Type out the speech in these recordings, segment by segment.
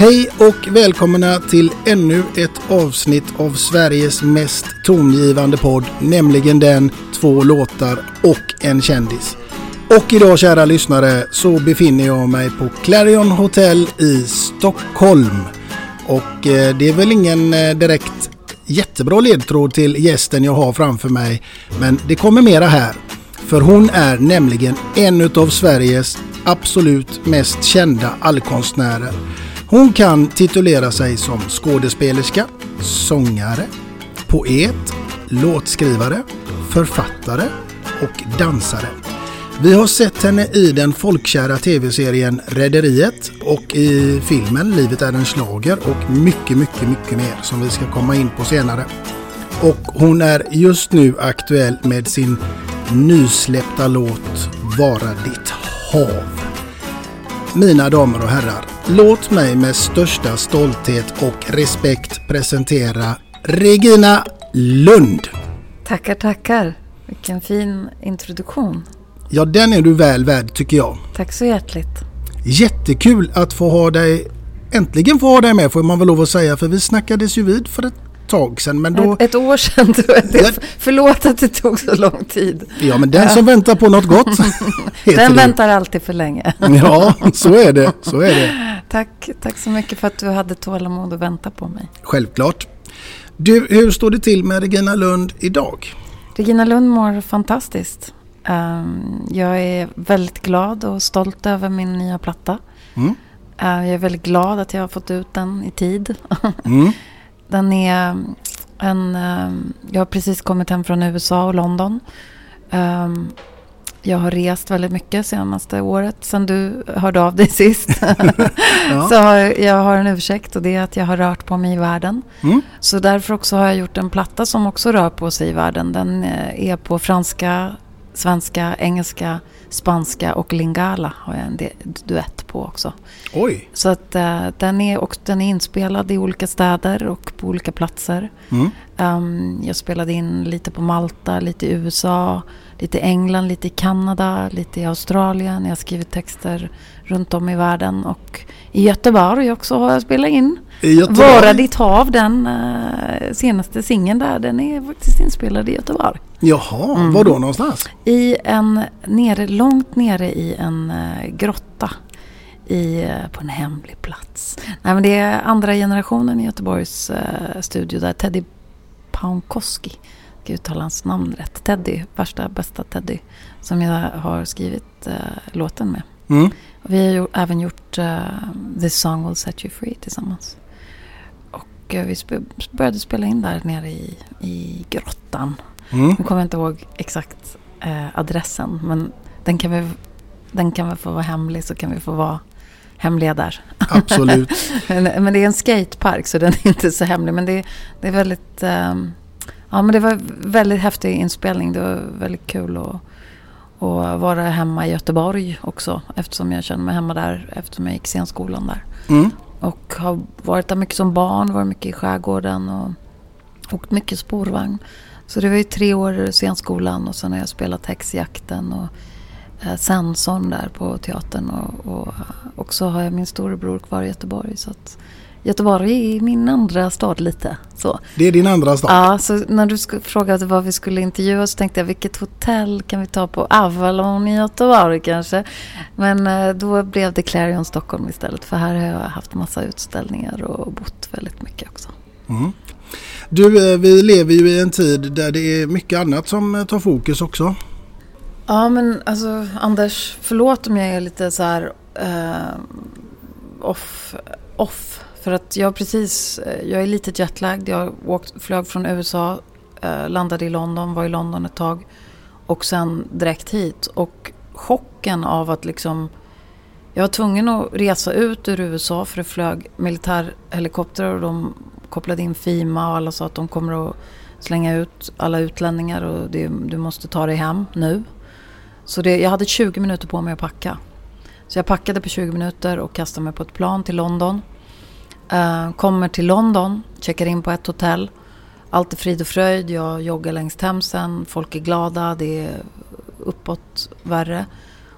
Hej och välkomna till ännu ett avsnitt av Sveriges mest tongivande podd, nämligen den Två låtar och en kändis. Och idag kära lyssnare så befinner jag mig på Clarion Hotel i Stockholm. Och eh, det är väl ingen eh, direkt jättebra ledtråd till gästen jag har framför mig. Men det kommer mera här. För hon är nämligen en utav Sveriges absolut mest kända allkonstnärer. Hon kan titulera sig som skådespelerska, sångare, poet, låtskrivare, författare och dansare. Vi har sett henne i den folkkära tv-serien Rederiet och i filmen Livet är en slager och mycket, mycket, mycket mer som vi ska komma in på senare. Och hon är just nu aktuell med sin nysläppta låt Vara ditt hav. Mina damer och herrar, låt mig med största stolthet och respekt presentera Regina Lund. Tackar, tackar. Vilken fin introduktion. Ja, den är du väl värd tycker jag. Tack så hjärtligt. Jättekul att få ha dig, äntligen få ha dig med får man väl lov att säga, för vi snackades ju vid för ett tag sedan. Men då... ett, ett år sedan tror jag. Det, förlåt att det tog så lång tid. Ja, men den som väntar på något gott Den väntar alltid för länge. ja, så är det. Så är det. Tack, tack så mycket för att du hade tålamod att vänta på mig. Självklart. Du, hur står det till med Regina Lund idag? Regina Lund mår fantastiskt. Um, jag är väldigt glad och stolt över min nya platta. Mm. Uh, jag är väldigt glad att jag har fått ut den i tid. mm. Den är en... Um, jag har precis kommit hem från USA och London. Um, jag har rest väldigt mycket senaste året, sen du hörde av dig sist. ja. Så har, jag har en ursäkt och det är att jag har rört på mig i världen. Mm. Så därför också har jag gjort en platta som också rör på sig i världen. Den eh, är på franska, svenska, engelska, spanska och lingala har jag en duett på också. Oj! Så att uh, den, är, och, den är inspelad i olika städer och på olika platser. Mm. Um, jag spelade in lite på Malta, lite i USA, lite England, lite i Kanada, lite i Australien. Jag har skrivit texter runt om i världen och i Göteborg också har jag spelat in. Vara ditt hav, den uh, senaste singeln där, den är faktiskt inspelad i Göteborg. Jaha, mm. var då någonstans? I en, nere, långt nere i en uh, grotta i, uh, på en hemlig plats. Nej, men det är andra generationen i Göteborgs studio där Teddy Paunkoski, uttala hans namn rätt, Teddy, värsta bästa Teddy, som jag har skrivit låten med. Mm. Vi har ju även gjort uh, This song will set you free tillsammans. Och uh, vi sp började spela in där nere i, i grottan. Mm. Nu kommer jag inte ihåg exakt uh, adressen. Men den kan, vi, den kan väl få vara hemlig så kan vi få vara hemliga där. Absolut. men, men, det är en skatepark så den är inte så hemlig. Men det, det är väldigt... Um, ja men det var väldigt häftig inspelning. Det var väldigt kul att och vara hemma i Göteborg också. Eftersom jag känner mig hemma där eftersom jag gick scenskolan där. Mm. Och har varit där mycket som barn, varit mycket i skärgården och åkt mycket spårvagn. Så det var ju tre år scenskolan och sen har jag spelat Häxjakten och eh, Sensorn där på teatern. Och, och, och så har jag min storebror kvar i Göteborg. Så att Göteborg är min andra stad lite. Så. Det är din andra stad? Ja, så när du frågade vad vi skulle intervjua så tänkte jag vilket hotell kan vi ta på Avalon i Göteborg kanske. Men eh, då blev det Clarion Stockholm istället. För här har jag haft massa utställningar och bott väldigt mycket också. Mm. Du, eh, vi lever ju i en tid där det är mycket annat som eh, tar fokus också. Ja, men alltså Anders, förlåt om jag är lite så här uh, off, off för att jag precis, eh, jag är lite jetlagd. Jag åkt, flög från USA, eh, landade i London, var i London ett tag. Och sen direkt hit. Och chocken av att liksom, jag var tvungen att resa ut ur USA för det flög militärhelikoptrar och de kopplade in FIMA och alla sa att de kommer att slänga ut alla utlänningar och det, du måste ta dig hem nu. Så det, jag hade 20 minuter på mig att packa. Så jag packade på 20 minuter och kastade mig på ett plan till London. Uh, kommer till London, checkar in på ett hotell. Allt är frid och fröjd. Jag joggar längs Themsen. Folk är glada. Det är uppåt värre.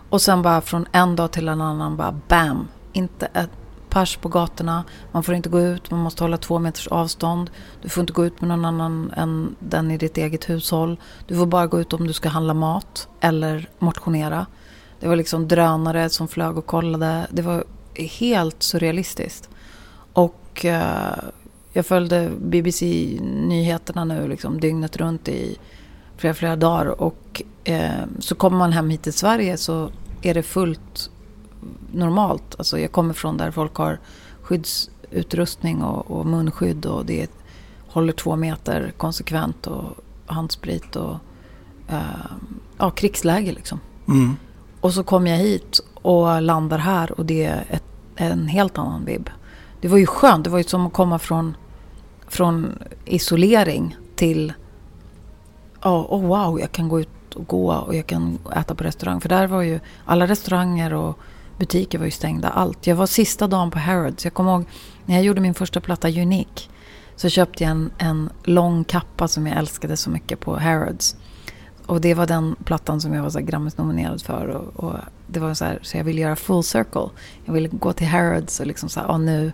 Och sen bara från en dag till en annan bara BAM! Inte ett pers på gatorna. Man får inte gå ut. Man måste hålla två meters avstånd. Du får inte gå ut med någon annan än den i ditt eget hushåll. Du får bara gå ut om du ska handla mat eller motionera. Det var liksom drönare som flög och kollade. Det var helt surrealistiskt. Och eh, jag följde BBC-nyheterna nu liksom dygnet runt i flera, flera dagar. Och eh, så kommer man hem hit till Sverige så är det fullt normalt. Alltså jag kommer från där folk har skyddsutrustning och, och munskydd och det håller två meter konsekvent och handsprit och eh, ja, krigsläge liksom. Mm. Och så kommer jag hit och landar här och det är ett, en helt annan vibb det var ju skönt. Det var ju som att komma från, från isolering till oh, oh wow, jag kan gå ut och gå och jag kan äta på restaurang. För där var ju alla restauranger och butiker var ju stängda. Allt. Jag var sista dagen på Harrods. Jag kommer ihåg när jag gjorde min första platta Unique. Så köpte jag en, en lång kappa som jag älskade så mycket på Harrods. Och det var den plattan som jag var Grammis-nominerad för. Och, och, det var så här, så jag ville göra full circle. Jag ville gå till Harrods och liksom så här, nu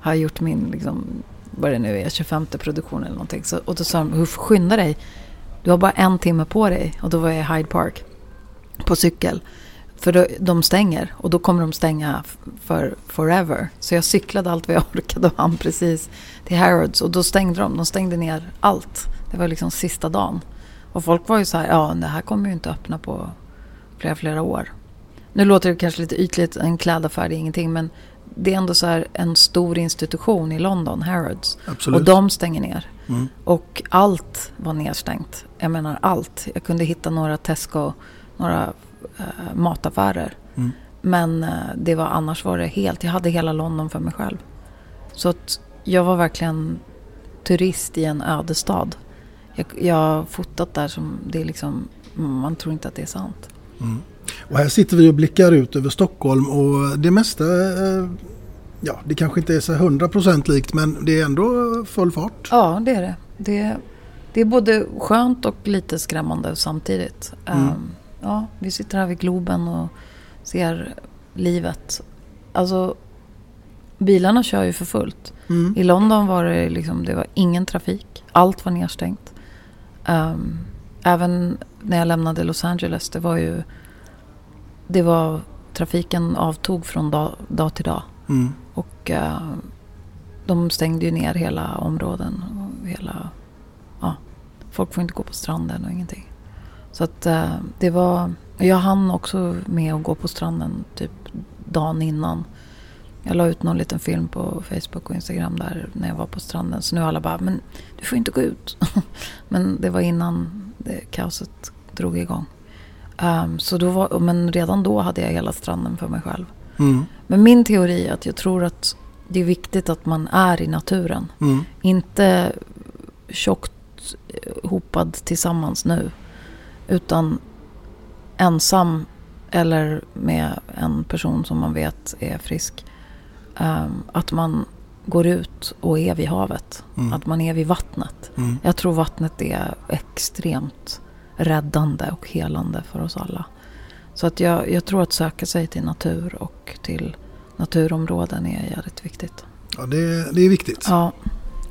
har jag gjort min, liksom, vad det nu är, 25 produktion eller någonting. Så, och då sa de, skynda dig. Du har bara en timme på dig. Och då var jag i Hyde Park på cykel. För då, de stänger och då kommer de stänga för forever. Så jag cyklade allt vad jag orkade och hann precis till Harrods. Och då stängde de. De stängde ner allt. Det var liksom sista dagen. Och folk var ju så här, ja det här kommer ju inte öppna på flera, flera år. Nu låter det kanske lite ytligt, en klädaffär är ingenting, men det är ändå så här en stor institution i London, Harrods. Absolut. Och de stänger ner. Mm. Och allt var nedstängt. Jag menar allt. Jag kunde hitta några Tesco, några uh, mataffärer. Mm. Men uh, det var, annars var det helt, jag hade hela London för mig själv. Så att jag var verkligen turist i en öde stad. Jag, jag har fotat där som det är liksom, man tror inte att det är sant. Mm. Och här sitter vi och blickar ut över Stockholm och det mesta, eh, ja det kanske inte är så 100% likt men det är ändå full fart. Ja det är det. Det, det är både skönt och lite skrämmande samtidigt. Mm. Um, ja, vi sitter här vid Globen och ser livet. Alltså bilarna kör ju för fullt. Mm. I London var det liksom, det var ingen trafik. Allt var nedstängt. Um, även när jag lämnade Los Angeles, det var ju... Det var... Trafiken avtog från dag, dag till dag. Mm. Och uh, de stängde ju ner hela områden. Och hela, ja, folk får inte gå på stranden och ingenting. Så att uh, det var... Jag hann också med att gå på stranden typ dagen innan. Jag la ut någon liten film på Facebook och Instagram där när jag var på stranden. Så nu alla bara, men du får inte gå ut. men det var innan det kaoset drog igång. Um, så då var, men redan då hade jag hela stranden för mig själv. Mm. Men min teori är att jag tror att det är viktigt att man är i naturen. Mm. Inte tjockt eh, hopad tillsammans nu. Utan ensam eller med en person som man vet är frisk. Um, att man går ut och är vid havet. Mm. Att man är vid vattnet. Mm. Jag tror vattnet är extremt räddande och helande för oss alla. Så att jag, jag tror att söka sig till natur och till naturområden är jävligt viktigt. Ja, det, det är viktigt. Ja,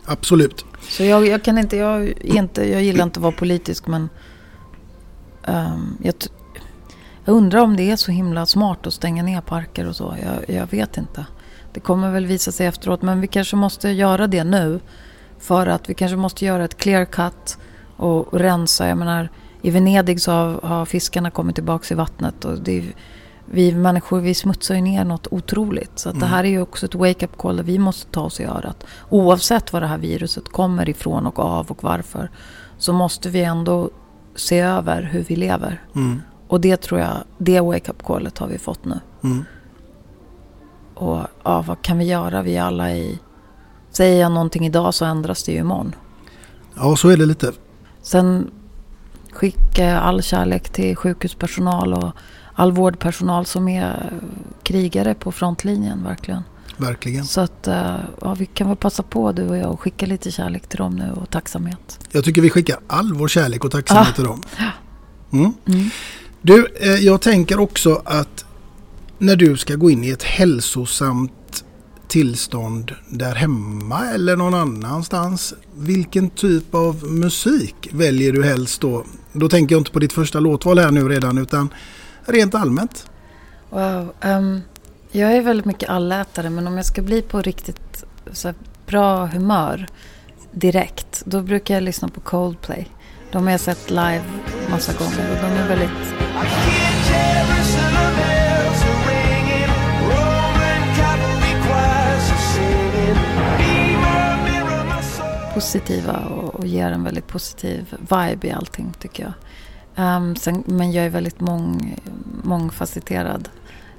Absolut. så jag, jag kan inte, jag, inte, jag gillar inte att vara politisk men ehm, jag, jag undrar om det är så himla smart att stänga ner parker och så. Jag, jag vet inte. Det kommer väl visa sig efteråt men vi kanske måste göra det nu. För att vi kanske måste göra ett clear cut och, och rensa. Jag menar, i Venedig så har, har fiskarna kommit tillbaka i vattnet. Och det är, vi människor vi smutsar ju ner något otroligt. Så att det här är ju också ett wake-up call där vi måste ta oss i örat. Oavsett var det här viruset kommer ifrån och av och varför. Så måste vi ändå se över hur vi lever. Mm. Och det tror jag, det wake-up callet har vi fått nu. Mm. Och ja, vad kan vi göra? Vi är alla i... Säger jag någonting idag så ändras det ju imorgon. Ja, så är det lite. Sen skicka all kärlek till sjukhuspersonal och all vårdpersonal som är krigare på frontlinjen verkligen. Verkligen. Så att eh, ja, vi kan väl passa på du och jag och skicka lite kärlek till dem nu och tacksamhet. Jag tycker vi skickar all vår kärlek och tacksamhet Ah. till dem. Mm. Du, eh, jag tänker också att när du ska gå in i ett hälsosamt tillstånd där hemma eller någon annanstans. Vilken typ av musik väljer du helst då? Då tänker jag inte på ditt första låtval här nu redan utan rent allmänt. Wow. Um, jag är väldigt mycket allätare men om jag ska bli på riktigt så här, bra humör direkt då brukar jag lyssna på Coldplay. De har jag sett live massa gånger och de är väldigt positiva och, och ger en väldigt positiv vibe i allting tycker jag. Ehm, sen, men jag är väldigt mång, mångfacetterad.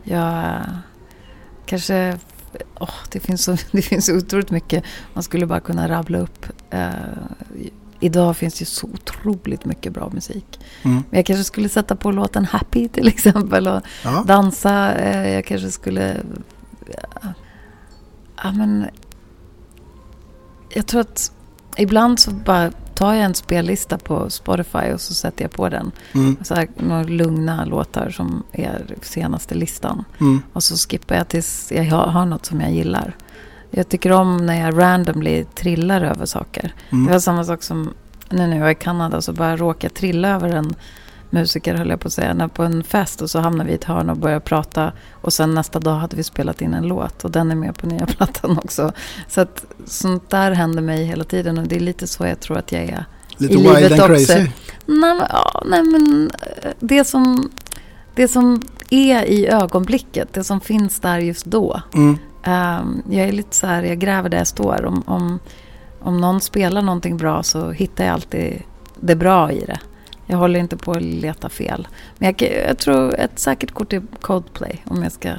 Jag kanske... åh, det, finns så, det finns så otroligt mycket man skulle bara kunna rabbla upp. Eh, idag finns det så otroligt mycket bra musik. Mm. Men jag kanske skulle sätta på låten Happy till exempel och Ja. dansa. Eh, jag kanske skulle... Ja, ja, men... Jag tror att ibland så bara tar jag en spellista på Spotify och så sätter jag på den. Mm. Så här, några lugna låtar som är senaste listan. Mm. Och så skippar jag tills jag har, något som jag gillar. Jag tycker om när jag randomly trillar över saker. Mm. Det var samma sak som nu när jag var i Kanada så bara råkade jag trilla över en musiker höll jag på att säga. På en fest och så hamnade vi i ett hörn och började prata. Och sen nästa dag hade vi spelat in en låt och den är med på nya plattan också. Så att sånt där händer mig hela tiden och det är lite så jag tror att jag är. Lite i wild livet and också. crazy. Nej men, ja, nej, men eh, det, som, det som är i ögonblicket, det som finns där just då. Mm. Ehm, jag är lite så här, jag gräver där jag står. Om, om, om någon spelar någonting bra så hittar jag alltid det bra i det. Jag håller inte på att leta fel. Men jag, jag tror ett säkert kort är Coldplay. Om jag ska,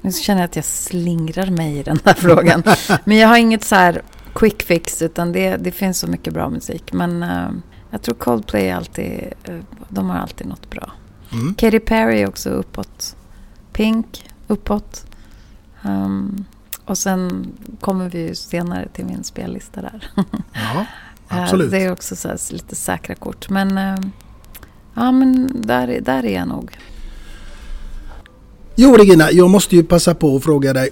nu känner jag att jag slingrar mig i den här frågan. Men jag har inget så här quick fix. Utan det, det finns så mycket bra musik. Men ehm, jag tror Coldplay alltid, eh, de har alltid något bra. Mm. Katy Perry är också uppåt. Pink, uppåt. Ehm, och sen kommer vi ju senare till min spellista där. Ja, Eh, absolut. Det är också så lite säkra kort. Men, ja, men där, där är jag nog. Jo Regina, jag måste ju passa på att fråga dig.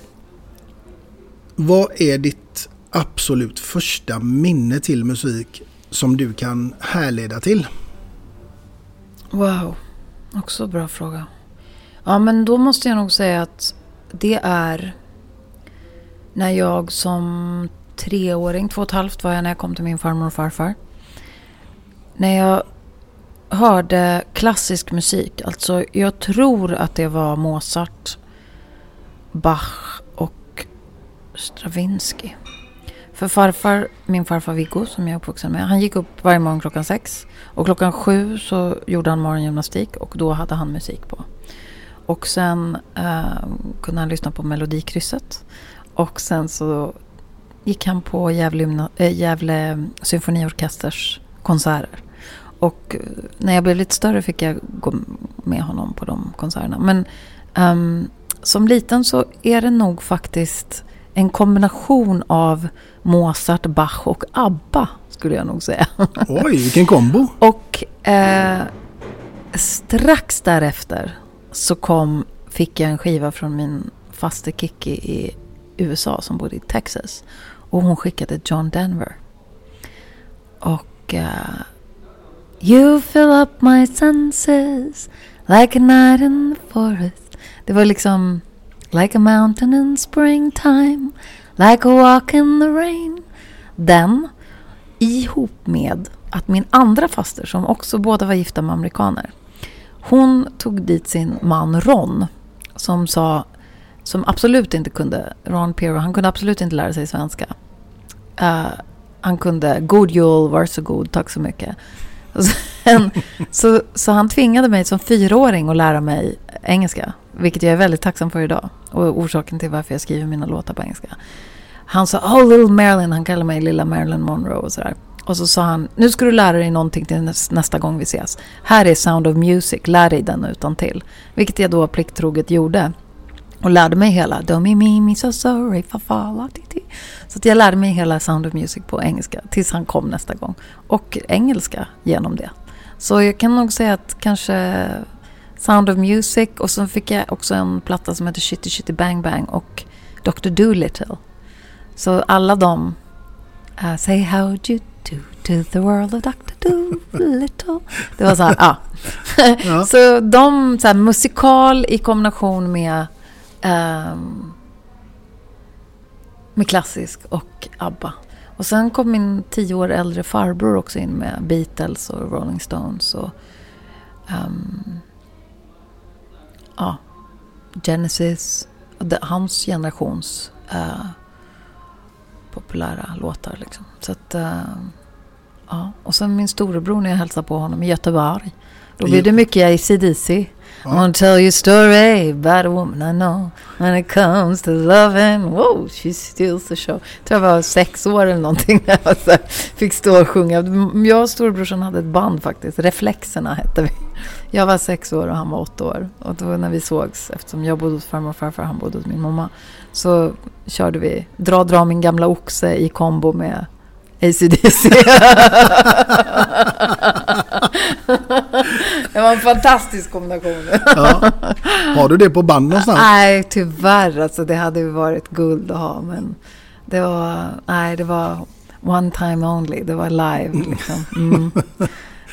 Vad är ditt absolut första minne till musik som du kan härleda till? Wow, också bra fråga. Ja, men då måste jag nog säga att det är när jag som treåring, två och ett halvt var jag när jag kom till min farmor och farfar. När jag hörde klassisk musik, alltså jag tror att det var Mozart Bach och Stravinsky. För farfar, min farfar Viggo som jag är uppvuxen med, han gick upp varje morgon klockan sex. Och klockan sju så gjorde han morgongymnastik och då hade han musik på. Och sen eh, kunde han lyssna på Melodikrysset. Och sen så gick han på Gävle, äh, Gävle symfoniorkesters konserter. Och eh, när jag blev lite större fick jag gå med honom på de konserterna. Men um, som liten så är det nog faktiskt en kombination av Mozart, Bach och ABBA skulle jag nog säga. Oj, vilken kombo! och eh, strax därefter så kom, fick jag en skiva från min faste Kikki i USA som bodde i Texas. Och hon skickade John Denver. Och uh, You fill up my senses like a night in the forest. Det var liksom Like a mountain in springtime Like a walk in the rain. Den ihop med att min andra faster som också båda var gifta med amerikaner. Hon tog dit sin man Ron som sa som absolut inte kunde, Ron Pero, han kunde absolut inte lära sig svenska. Uh, han kunde God jul, varsågod, tack så mycket. Sen, så, så han tvingade mig som fyraåring att lära mig engelska. Vilket jag är väldigt tacksam för idag. Och orsaken till varför jag skriver mina låtar på engelska. Han sa Oh little Marilyn, han kallar mig lilla Marilyn Monroe och sådär. Och så sa han, nu ska du lära dig någonting till nästa gång vi ses. Här är Sound of Music, lär dig den utan till. Vilket jag då plikttroget gjorde. Och lärde mig hela Do me me me so sorry fa fa Så att jag lärde mig hela Sound of Music på engelska tills han kom nästa gång. Och engelska genom det. Så jag kan nog säga att kanske Sound of Music och så fick jag också en platta som heter Shitty Shitty Bang Bang och Dr. Dolittle. Så alla de uh, Say how you do to the world of Dr. Dolittle. Det var så här, ja. så de, så här, musikal i kombination med um, med klassisk och ABBA. Och sen kom min tio år äldre farbror också in med Beatles och Rolling Stones och um, ja, Genesis. Hans generations uh, populära låtar. Liksom. Så att, uh, ja. Och sen min storebror när jag hälsade på honom i Göteborg. Då blev det mycket ACDC. I want to tell you a story about a woman I know. When it comes to loving, whoa, she steals the show. Jag tror jag var sex år eller någonting när jag fick stå och sjunga. Jag och storebrorsan hade ett band faktiskt. Reflexerna hette vi. Jag var sex år och han var åtta år. Och då när vi sågs, eftersom jag bodde hos farmor och farfar och han bodde hos min mamma. Så körde vi Dra, dra min gamla oxe i kombo med ACDC. det var en fantastisk kombination. ja. Har du det på band någonstans? Nej, tyvärr. Alltså, det hade ju varit guld att ha. Men det var, nej, det var one time only. Det var live. Liksom. Mm.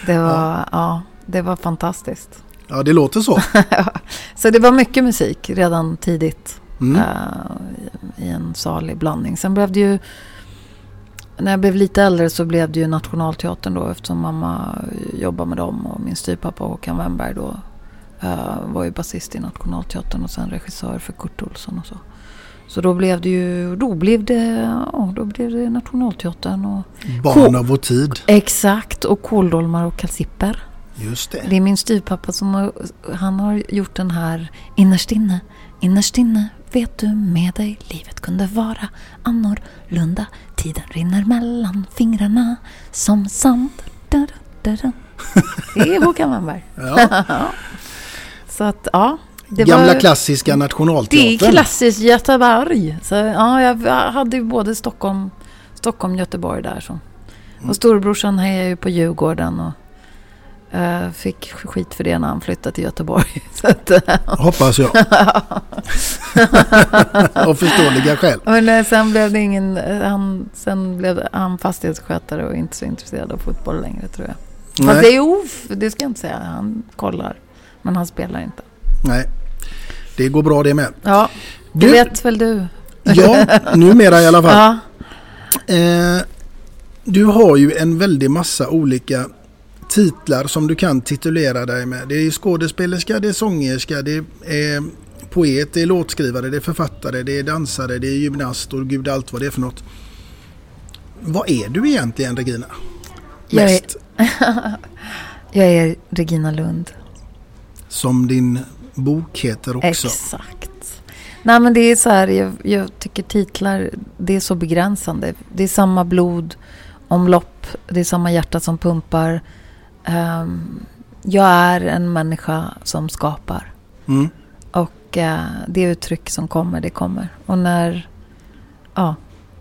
Det var, ja. ja. det var fantastiskt. Ja, det låter så. så det var mycket musik redan tidigt. Mm. Uh, I en salig blandning. Sen blev det ju när jag blev lite äldre så blev det ju Nationalteatern då eftersom mamma jobbade med dem och min styrpappa Håkan Wennberg då uh, var ju basist i Nationalteatern och sen regissör för Kurt Olsson och så. Så då blev det ju, då blev det, ja, då blev det Nationalteatern och... Barn av vår tid. Exakt, och kåldolmar och kalsipper. Just det. Det är min styrpappa som har, han har gjort den här innerst inne, innerst inne vet du med dig livet kunde vara annorlunda. Tiden rinner mellan fingrarna som sand. Da, da, da, Det är Håkan Wennberg. Ja. Så att, ja. Det Gamla var, klassiska nationalteatern. Det är klassiskt Göteborg. Så, ja, jag hade ju både Stockholm, Stockholm Göteborg där. Så. Och storebrorsan hejar ju på Djurgården. Och, Uh, fick skit för det när han flyttade till Göteborg. att, uh, Hoppas jag. Av förståeliga skäl. Men sen blev det ingen... Han, sen blev han fastighetsskötare och inte så intresserad av fotboll längre tror jag. Nej. Fast det är off, det ska jag inte säga. Han kollar. Men han spelar inte. Nej, det går bra det med. Ja, det du, vet väl du? ja, numera i alla fall. Ja. du har ju en väldig massa olika titlar som du kan titulera dig med. Det är skådespelerska, det är sångerska, det är poet, det är låtskrivare, det är författare, det är dansare, det är gymnast och gud allt vad det är för något. Vad är du egentligen Regina? Jag är, jag är Regina Lund. Som din bok heter också. Exakt. Nej men det är så här, jag, jag tycker titlar, det är så begränsande. Det är samma blodomlopp, det är samma hjärta som pumpar. Um, jag är en människa som skapar. Mm. Och uh, det uttryck som kommer, det kommer. Och när... Ja,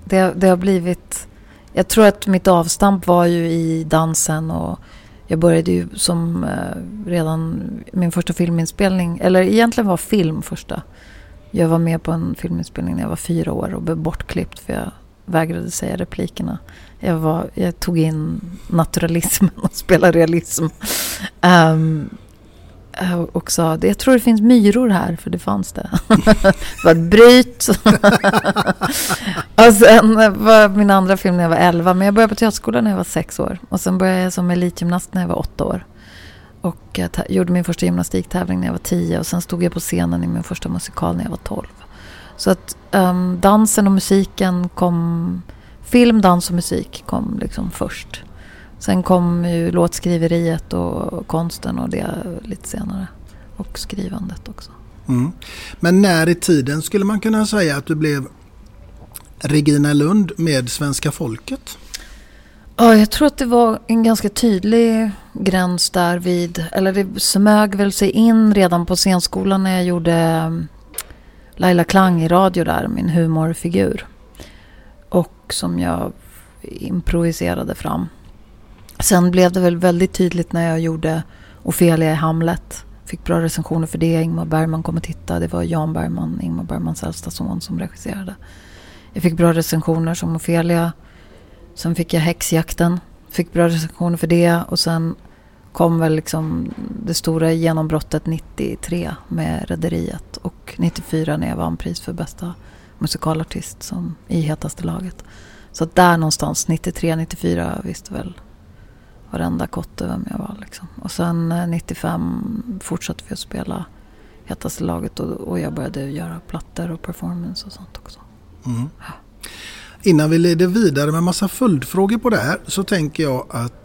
det, det har blivit... Jag tror att mitt avstamp var ju i dansen och jag började ju som uh, redan min första filminspelning, eller egentligen var film första. Jag var med på en filminspelning när jag var fyra år och blev bortklippt för jag vägrade säga replikerna. Jag, var, jag tog in naturalismen och spelade realism. Um, och sa, jag tror det finns myror här, för det fanns det. det var ett bryt. och sen var min andra film när jag var 11. Men jag började på teaterskolan när jag var sex år. Och sen började jag som elitgymnast när jag var åtta år. Och jag gjorde min första gymnastiktävling när jag var tio. Och sen stod jag på scenen i min första musikal när jag var tolv. Så att um, dansen och musiken kom... Film, dans och musik kom liksom först. Sen kom ju låtskriveriet och konsten och det lite senare. Och skrivandet också. Mm. Men när i tiden skulle man kunna säga att du blev Regina Lund med svenska folket? Ja, jag tror att det var en ganska tydlig gräns där vid, eller det smög väl sig in redan på scenskolan när jag gjorde mm, Laila Klang i radio där, min humorfigur. Och som jag improviserade fram. Sen blev det väl väldigt tydligt när jag gjorde Ofelia i Hamlet. Fick bra recensioner för det. Ingmar Bergman kom och tittade. Det var Jan Bergman, Ingmar Bergmans äldsta son, som regisserade. Jag fick bra recensioner som Ofelia. Sen fick jag Häxjakten. Fick bra recensioner för det. Och sen kom väl liksom det stora genombrottet 93 med Rederiet. Och 94 när jag vann pris för bästa musikalartist som i hetaste laget. Så där någonstans, 93, 94 visste väl varenda kotte vem jag var. Liksom. Och sen 95 eh, fortsatte vi att spela hetaste laget och, och jag började göra plattor och performance och sånt också. Mm. Ja. Innan vi leder vidare med massa följdfrågor på det här så tänker jag att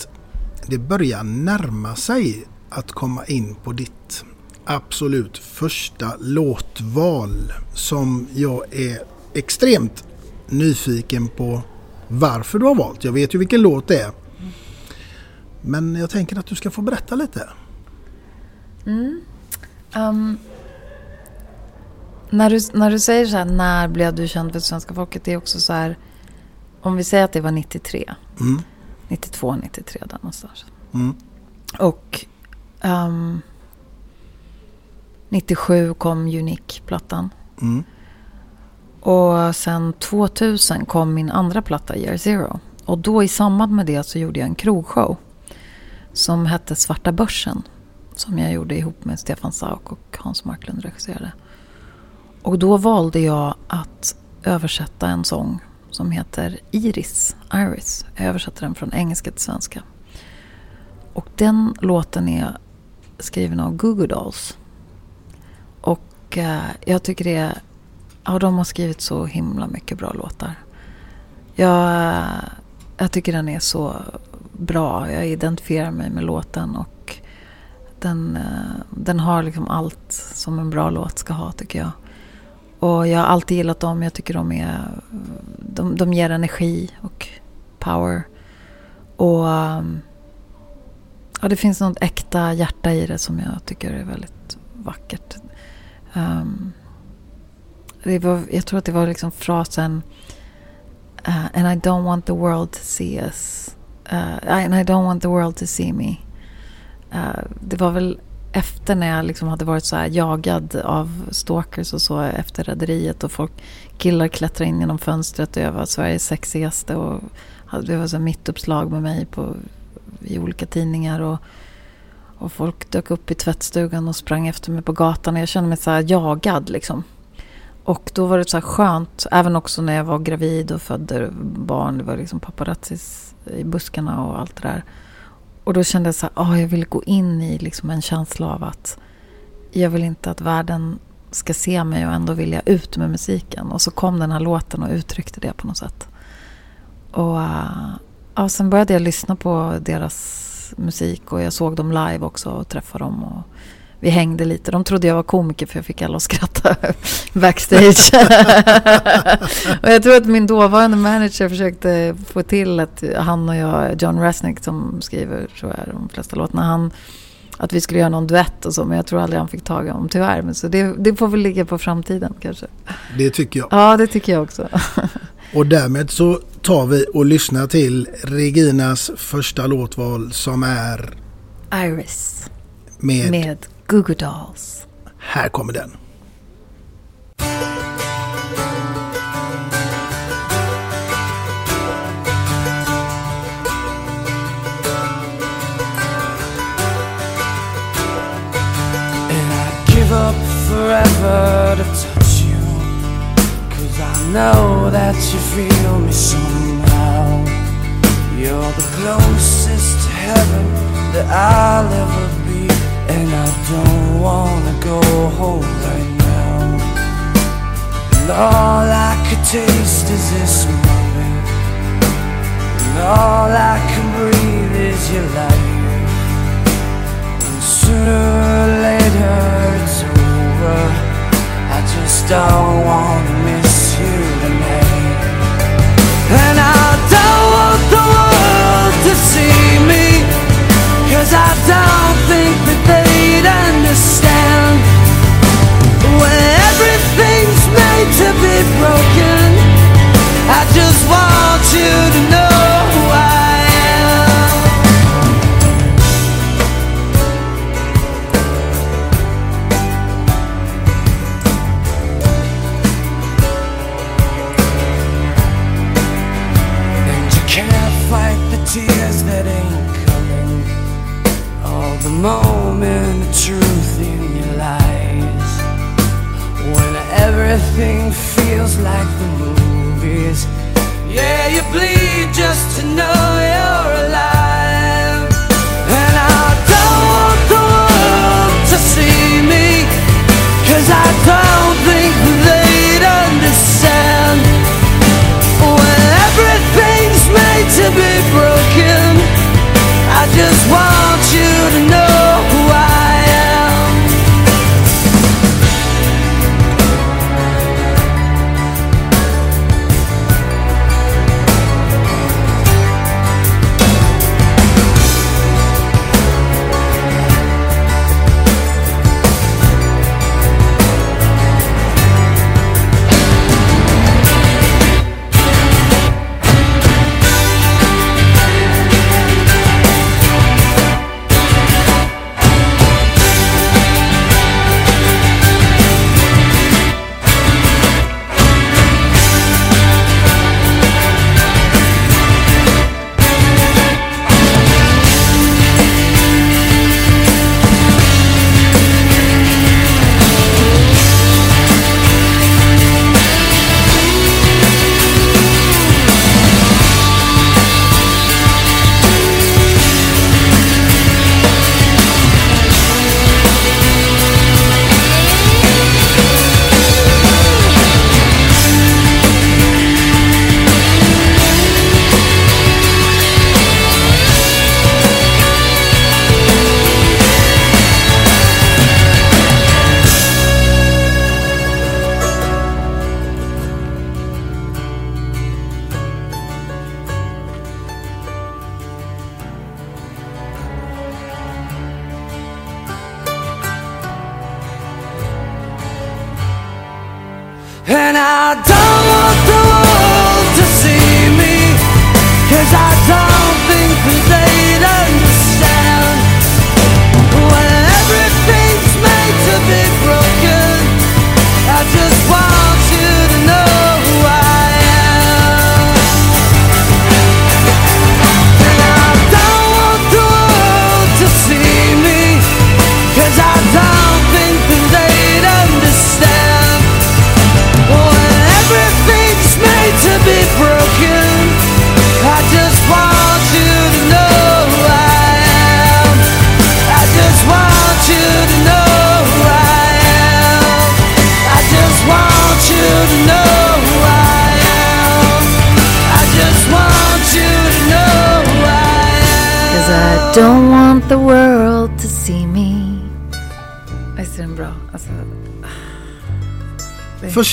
det börjar närma sig att komma in på ditt absolut första låtval som jag är extremt nyfiken på varför du har valt. Jag vet ju vilken låt det är. Men jag tänker att du ska få berätta lite. Mm. Um, när, du, när du säger så här, när blev du känd för svenska folket? Det är också så här, om vi säger att det var 93. Mm. 92, 93 där någonstans. Mm. Och um, 97 kom Unique-plattan. Mm. Och sen 2000 kom min andra platta, Year Zero. Och då i samband med det så gjorde jag en krogshow som hette Svarta Börsen. Som jag gjorde ihop med Stefan Sauk och Hans Marklund regisserade. Och då valde jag att översätta en sång som heter Iris, Iris. Jag översatte den från engelska till svenska. Och den låten är skriven av Google Dolls. Och eh, jag tycker det är... Ja, de har skrivit så himla mycket bra låtar. Jag, eh, jag tycker den är så bra. Jag identifierar mig med låten och den, eh, den har liksom allt som en bra låt ska ha tycker jag. Och jag har alltid gillat dem. Jag tycker de är... De, de ger energi och power. Och... Um, ja, det finns något äkta hjärta i det som jag tycker är väldigt vackert. Um, det var, jag tror att det var liksom frasen uh, And I don't want the world to see us Uh, and I don't want the world to see me. Uh, det var väl efter när jag liksom hade varit så här jagad av stalkers och så efter rederiet och folk, killar klättrade in genom fönstret och jag var Sveriges sexigaste och det var så mittuppslag med mig på, i olika tidningar och, och folk dök upp i tvättstugan och sprang efter mig på gatan och jag kände mig så här jagad liksom. Och då var det så här skönt, även också när jag var gravid och födde barn, det var liksom paparazzis i buskarna och allt det där. Och då kände jag så här, oh, jag vill gå in i liksom en känsla av att jag vill inte att världen ska se mig och ändå vill jag ut med musiken. Och så kom den här låten och uttryckte det på något sätt. Och eh, ja, sen började jag lyssna på deras musik och jag såg dem live också och träffade dem. Och vi hängde lite. De trodde jag var komiker för jag fick alla att skratta backstage. och jag tror att min dåvarande manager försökte få till att han och jag, John Resnick som skriver tror jag, de flesta låtarna, han, att vi skulle göra någon duett och så. Men jag tror aldrig han fick tag i dem tyvärr. Men så det, det får väl ligga på framtiden kanske. Det tycker jag. Ja, det tycker jag också. och därmed så tar vi och lyssnar till Reginas första låtval som är Iris. Med, med Goo Goo Dolls. Här kommer den. give up forever to touch you Cause I know that you feel me somehow You're the closest to heaven that I'll ever be And I don't wanna go home right now. And all I could taste is this moment. And all I can breathe is your light And sooner or later it's over. I just don't wanna miss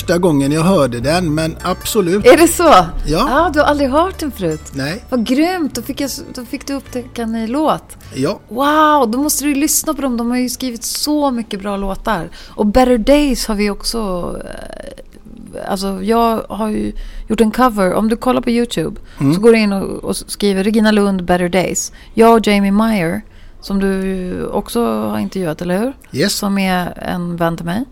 Första gången jag hörde den, men absolut. är det så? Ja. ja. Du har aldrig hört den förut? Nej. Vad grymt! Då fick, jag, då fick du upptäcka en ny låt. Ja. Wow, då måste du ju lyssna på dem. De har ju skrivit så mycket bra låtar. Och Better Days har vi också... eh, Alltså jag har ju gjort en cover. Om du kollar på YouTube så går du in och, och skriver Regina Lund Better Days. Jag och Jamie Meyer, som du också har intervjuat, eller hur? Yes. Som är en vän till mig.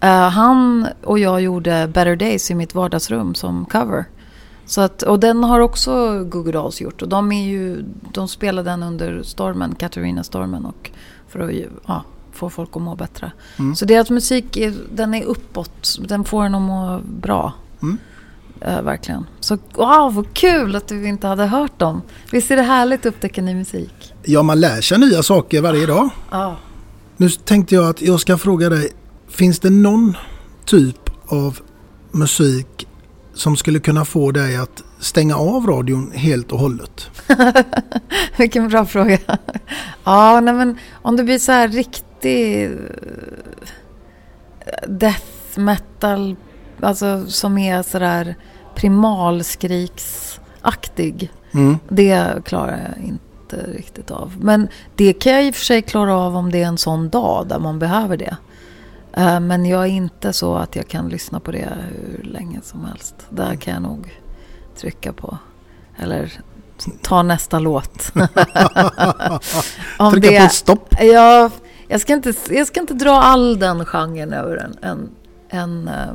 Eh, han och jag gjorde Better Days i mitt vardagsrum som cover. Så att, och den har också Google Dolls gjort. Och de, är ju, de spelar den under stormen, Katarina-stormen. Och för att ja, få folk att må bättre. Så deras musik är, den är uppåt. Den får en att må bra. Eh, verkligen. Så wow, vad kul att du inte hade hört dem. Visst är det härligt att upptäcka ny musik? ja, man lär sig nya saker varje dag. Ja. Nu tänkte jag att jag ska fråga dig. Finns det någon typ av musik som skulle kunna få dig att stänga av radion helt och hållet? Vilken bra fråga. Ja, nej men om det blir så här riktig eh, death metal, alltså som är så där primalskriksaktig. Det klarar jag inte riktigt av. Men det kan jag i och för sig klara av om det är en sån dag där man behöver det. Eh, Men jag är inte så att jag kan lyssna på det hur länge som helst. Där kan jag nog trycka på. Eller ta nästa låt. Om Trycka på stopp. Ja, jag ska, inte, jag ska inte dra all den genren över en, en, en, eh,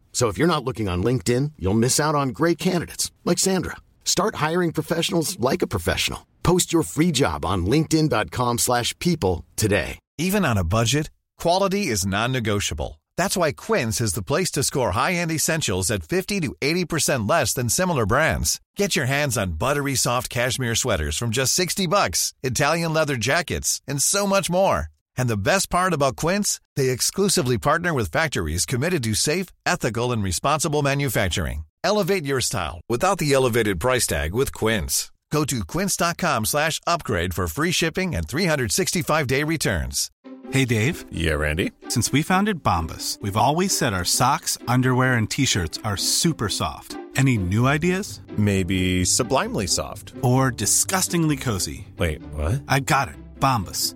So if you're not looking on LinkedIn, you'll miss out on great candidates like Sandra. Start hiring professionals like a professional. Post your free job on linkedin.com/people today. Even on a budget, quality is non-negotiable. That's why Quince is the place to score high-end essentials at 50 to 80% less than similar brands. Get your hands on buttery soft cashmere sweaters from just 60 bucks, Italian leather jackets, and so much more. And the best part about Quince, they exclusively partner with factories committed to safe, ethical, and responsible manufacturing. Elevate your style without the elevated price tag with Quince. Go to quince.com slash upgrade for free shipping and 365-day returns. Hey Dave, Yeah, Randy. since we founded Bombus, we've always said our socks, underwear, and t shirts are super soft. Any new ideas? Maybe sublimely soft. Or disgustingly cozy? Wait, what? I got it. Bombus.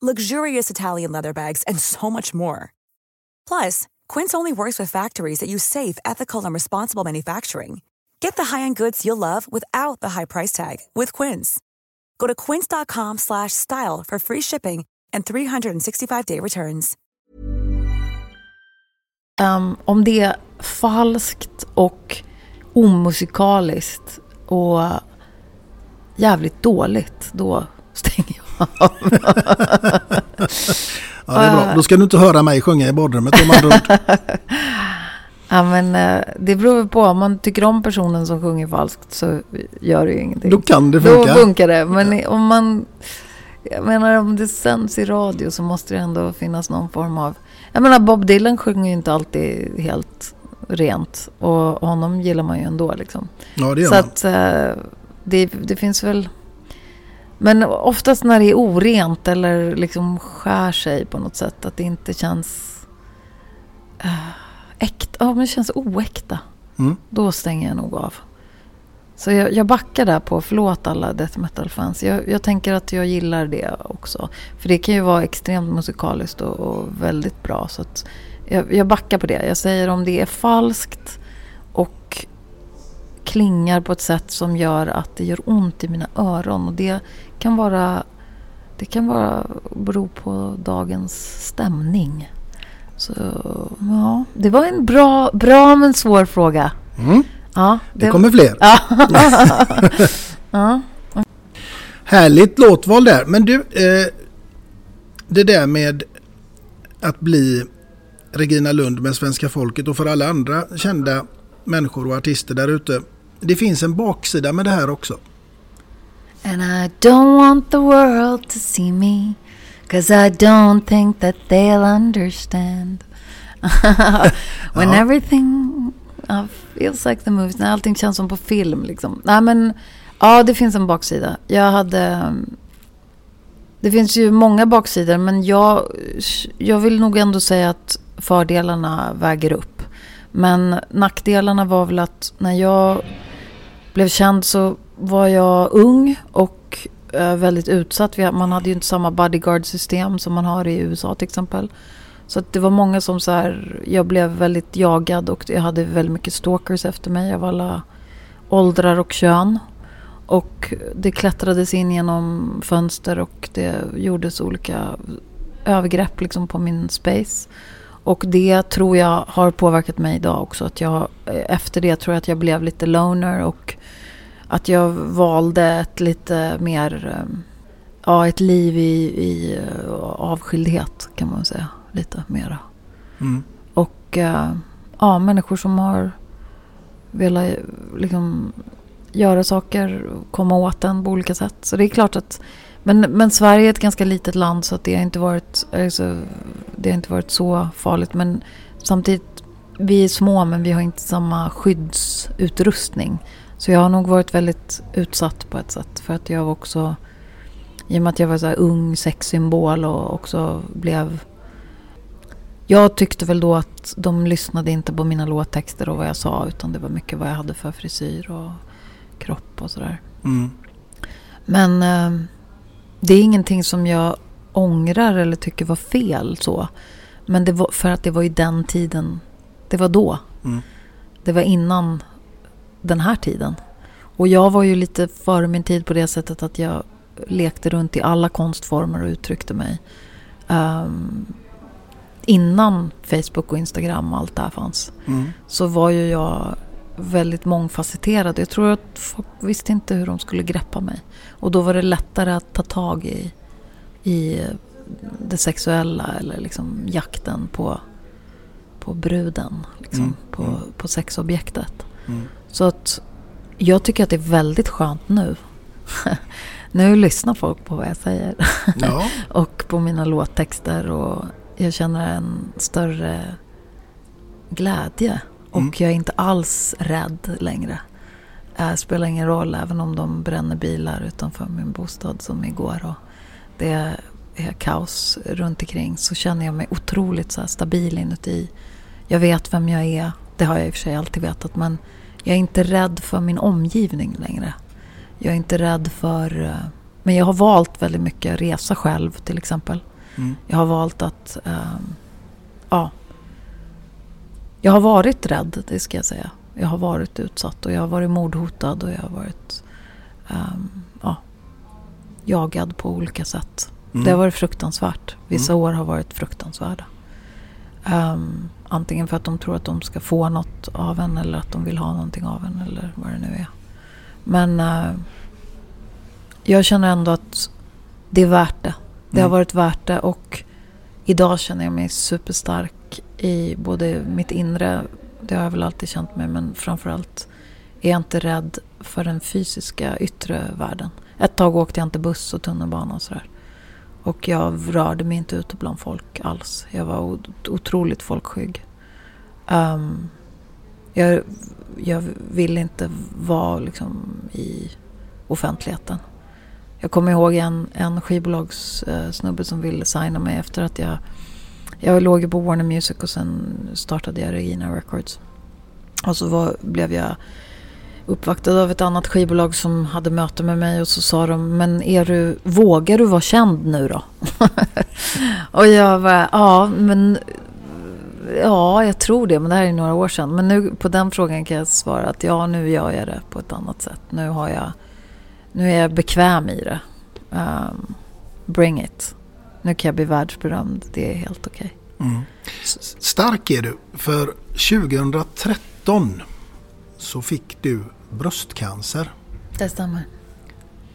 luxurious Italian leather bags, and so much more. Plus, Quince only works with factories that use safe, ethical, and responsible manufacturing. Get the high-end goods you'll love without the high price tag with Quince. Go to quince.com slash style for free shipping and 365-day returns. Um, om det är falskt och omusikaliskt och jävligt dåligt, då stänger. Ja, det är bra. Då ska du inte höra mig sjunga i badrummet om andra ord. Ja, men eh, det beror på. Om man tycker om personen som sjunger falskt så gör det ju ingenting. Då kan det Då funka. funkar det. Men om man Jag menar om det sänds i radio så måste det ändå finnas någon form av... Jag menar Bob Dylan sjunger ju inte alltid helt rent. Och honom gillar man ju ändå liksom. Ja, det gör Så man. att eh, det, det finns väl... Men oftast när det är orent eller liksom skär sig på något sätt. Att det inte känns uh, äkta. Ja, men det känns oäkta. Mm. Då stänger jag nog av. Så jag, jag backar där på, förlåt alla death metal-fans. Jag, jag tänker att jag gillar det också. För det kan ju vara extremt musikaliskt och, och väldigt bra. Så jag, jag backar på det. Jag säger om det är falskt och klingar på ett sätt som gör att det gör ont i mina öron. Och det kan vara, det kan vara bero på dagens stämning. Så ja, det var en bra, bra men svår fråga. Mm. Ja, Det kommer fler. Ja. Härligt låtval där. Men du, eh, det där med att bli Regina Lund med svenska folket och för alla andra kända människor och artister där ute. Det finns en baksida med det här också. And I don't want the world to see me Cause I don't think that they'll understand. When Ja. everything uh, feels like the movies När allting känns som på film liksom. Nej men Ja det finns en baksida. Jag hade um, Det finns ju många baksidor men jag Jag vill nog ändå säga att Fördelarna väger upp. Men nackdelarna var väl att När jag blev känd så var jag ung och eh, väldigt utsatt. Man hade ju inte samma bodyguard-system som man har i USA till exempel. Så att det var många som så här, jag blev väldigt jagad och jag hade väldigt mycket stalkers efter mig av alla åldrar och kön. Och det klättrades in genom fönster och det gjordes olika övergrepp liksom på min space. Och det tror jag har påverkat mig idag också. Att jag, eh, efter det tror jag att jag blev lite loner och att jag valde ett lite mer, eh, ja ett liv i, i eh, avskildhet kan man säga. Lite mera. Mm. Och eh, ja, människor som har velat liksom göra saker, komma åt den på olika sätt. Så det är klart att men, men Sverige är ett ganska litet land så att det har inte varit, alltså, det har inte varit så farligt. Men samtidigt, vi är små men vi har inte samma skyddsutrustning. Så jag har nog varit väldigt utsatt på ett sätt. För att jag var också, i och med att jag var så ung sexsymbol och också blev... Jag tyckte väl då att de lyssnade inte på mina låttexter och vad jag sa. Utan det var mycket vad jag hade för frisyr och kropp och sådär. Mm. Men eh, det är ingenting som jag ångrar eller tycker var fel så. Men det var för att det var i den tiden. Det var då. Mm. Det var innan den här tiden. Och jag var ju lite före min tid på det sättet att jag lekte runt i alla konstformer och uttryckte mig. Ehm, innan Facebook och Instagram och allt det här fanns. Mm. Så var ju jag väldigt mångfacetterad. Jag tror att folk visste inte hur de skulle greppa mig. Och då var det lättare att ta tag i, i det sexuella eller liksom jakten på, på bruden. Liksom, Mm. På, på sexobjektet. Mm. Så att jag tycker att det är väldigt skönt nu. nu lyssnar folk på vad jag säger. Ja. och på mina låttexter. Och jag känner en större glädje. Och Mm. jag är inte alls rädd längre. Det spelar ingen roll även om de bränner bilar utanför min bostad som igår. Och det är kaos runt omkring så känner jag mig otroligt så stabil inuti. Jag vet vem jag är. Det har jag i och för sig alltid vetat. Men jag är inte rädd för min omgivning längre. Jag är inte rädd för... eh, Men jag har valt väldigt mycket att resa själv till exempel. Mm. Jag har valt att... ehm, ja. Jag har varit rädd, det ska jag säga. Jag har varit utsatt och jag har varit mordhotad och jag har varit ehm, ja, jagad på olika sätt. Mm. Det har varit fruktansvärt. Vissa Mm. år har varit fruktansvärda. Ehm, antingen för att de tror att de ska få något av en eller att de vill ha någonting av en eller vad det nu är. Men eh, jag känner ändå att det är värt det. Det har Mm. varit värt det och idag känner jag mig superstark i både mitt inre, det har jag väl alltid känt mig, men framförallt är jag inte rädd för den fysiska yttre världen. Ett tag åkte jag inte buss och tunnelbana och sådär. Och jag rörde mig inte ute bland folk alls. Jag var otroligt folkskygg. Um, jag, jag ville inte vara liksom i offentligheten. Jag kommer ihåg en, en skivbolagssnubbe eh, som ville signa mig efter att jag... Jag låg ju på Warner Music och sen startade jag Regina Records. Och så var, blev jag uppvaktad av ett annat skivbolag som hade möte med mig och så sa de, men är du, vågar du vara känd nu då? och jag var, ja men Ja, jag tror det, men det här är några år sedan. Men nu på den frågan kan jag svara att ja, nu gör jag det på ett annat sätt. Nu, har jag, nu är jag bekväm i det. Um, bring it. Nu kan jag bli världsberömd. Det är helt okej. Mm. Stark är du. För 2013 så fick du bröstcancer. Det stämmer.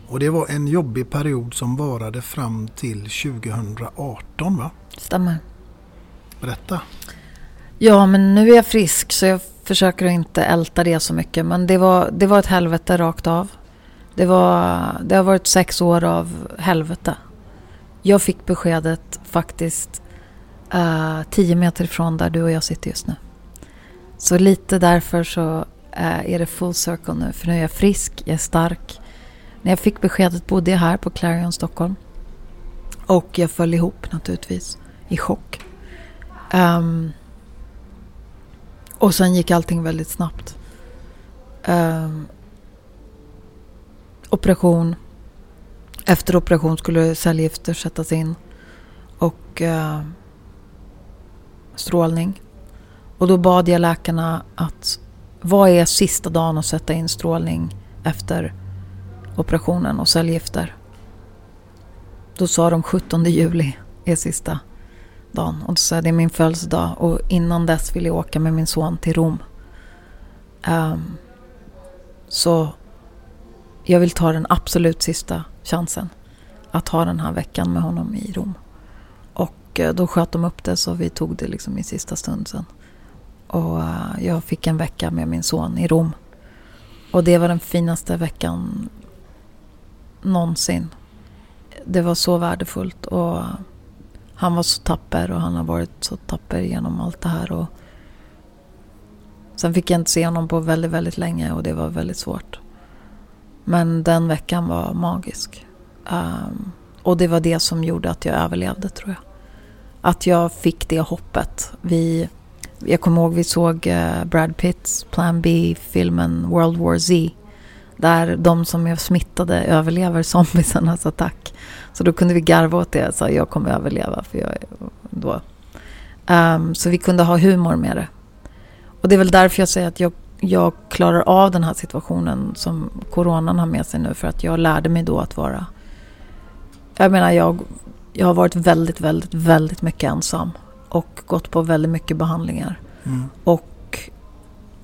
Och det var en jobbig period som varade fram till 2018 va? Stämmer. Berätta. Ja, men nu är jag frisk så jag försöker inte älta det så mycket. Men det var, det var ett helvete rakt av. Det, var, det har varit sex år av helvete. Jag fick beskedet faktiskt uh, tio meter ifrån där du och jag sitter just nu. Så lite därför så Eh, är det full circle nu. För nu är jag frisk, jag är stark. När jag fick beskedet bodde jag här på Clarion Stockholm. Och jag föll ihop naturligtvis i chock. Um, och sen gick allting väldigt snabbt. Um, operation. Efter operation skulle cellgifter sättas in. Och uh, strålning. Och då bad jag läkarna att vad är sista dagen att sätta in strålning efter operationen och cellgifter? Då sa de 17 juli är sista dagen. Och då sa jag det är min födelsedag och innan dess vill jag åka med min son till Rom. Um, så jag vill ta den absolut sista chansen att ha den här veckan med honom i Rom. Och eh, då sköt de upp det så vi tog det liksom i sista stund sen. Och eh, jag fick en vecka med min son i Rom. Och det var den finaste veckan någonsin. Det var så värdefullt och han var så tapper och han har varit så tapper genom allt det här. Och sen fick jag inte se honom på väldigt, väldigt länge och det var väldigt svårt. Men den veckan var magisk. Um, och det var det som gjorde att jag överlevde tror jag. Att jag fick det hoppet. Vi, jag kommer ihåg vi såg eh, Brad Pitts Plan B-filmen World War Z. Där de som är smittade överlever zombiesarnas attack. Så då kunde vi garva åt det. Så jag kommer överleva. För jag, då. Um, så vi kunde ha humor med det. Och det är väl därför jag säger att jag, jag klarar av den här situationen som coronan har med sig nu. För att jag lärde mig då att vara... Jag menar, jag, jag har varit väldigt, väldigt, väldigt mycket ensam. Och gått på väldigt mycket behandlingar. Mm. Och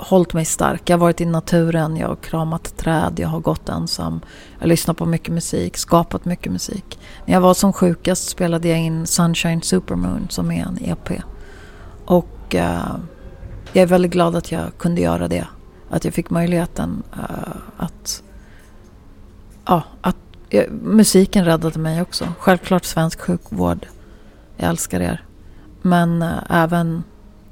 hållit mig stark. Jag har varit i naturen, jag har kramat träd, jag har gått ensam. Jag har lyssnat på mycket musik, skapat mycket musik. När jag var som sjukast spelade jag in Sunshine Supermoon som är en EP. Och uh, jag är väldigt glad att jag kunde göra det. Att jag fick möjligheten uh, att... Ja, att musiken räddade mig också. Självklart svensk sjukvård. Jag älskar er. Men eh, även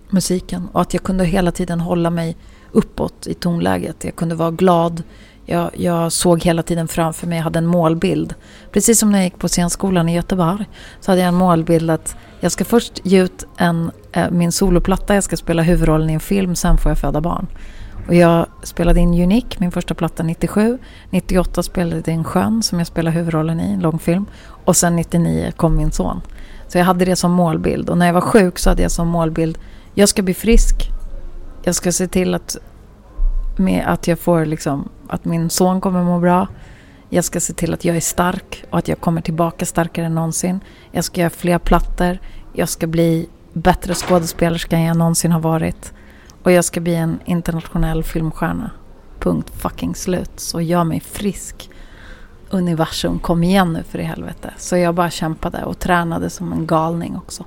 musiken och att jag kunde hela tiden hålla mig uppåt i tonläget. Jag kunde vara glad. Jag, jag, såg hela tiden framför mig, jag hade en målbild. Precis som när jag gick på scenskolan i Göteborg så hade jag en målbild att jag ska först ge ut en, äh, min soloplatta, jag ska spela huvudrollen i en film, sen får jag föda barn. Och jag spelade in Unique, min första platta 97. 98 spelade jag in Sjön som jag spelade huvudrollen i, en långfilm. Och sen 99 kom min son. Så jag hade det som målbild. Och när jag var sjuk så hade jag som målbild jag ska bli frisk. Jag ska se till att, med att jag får liksom, att min son kommer må bra. Jag ska se till att jag är stark och att jag kommer tillbaka starkare än någonsin. Jag ska göra fler plattor. Jag ska bli bättre skådespelerska än jag någonsin har varit. Och jag ska bli en internationell filmstjärna. Punkt fucking slut. Så gör mig frisk. Universum, kom igen nu för i helvete. Så jag bara kämpade och tränade som en galning också.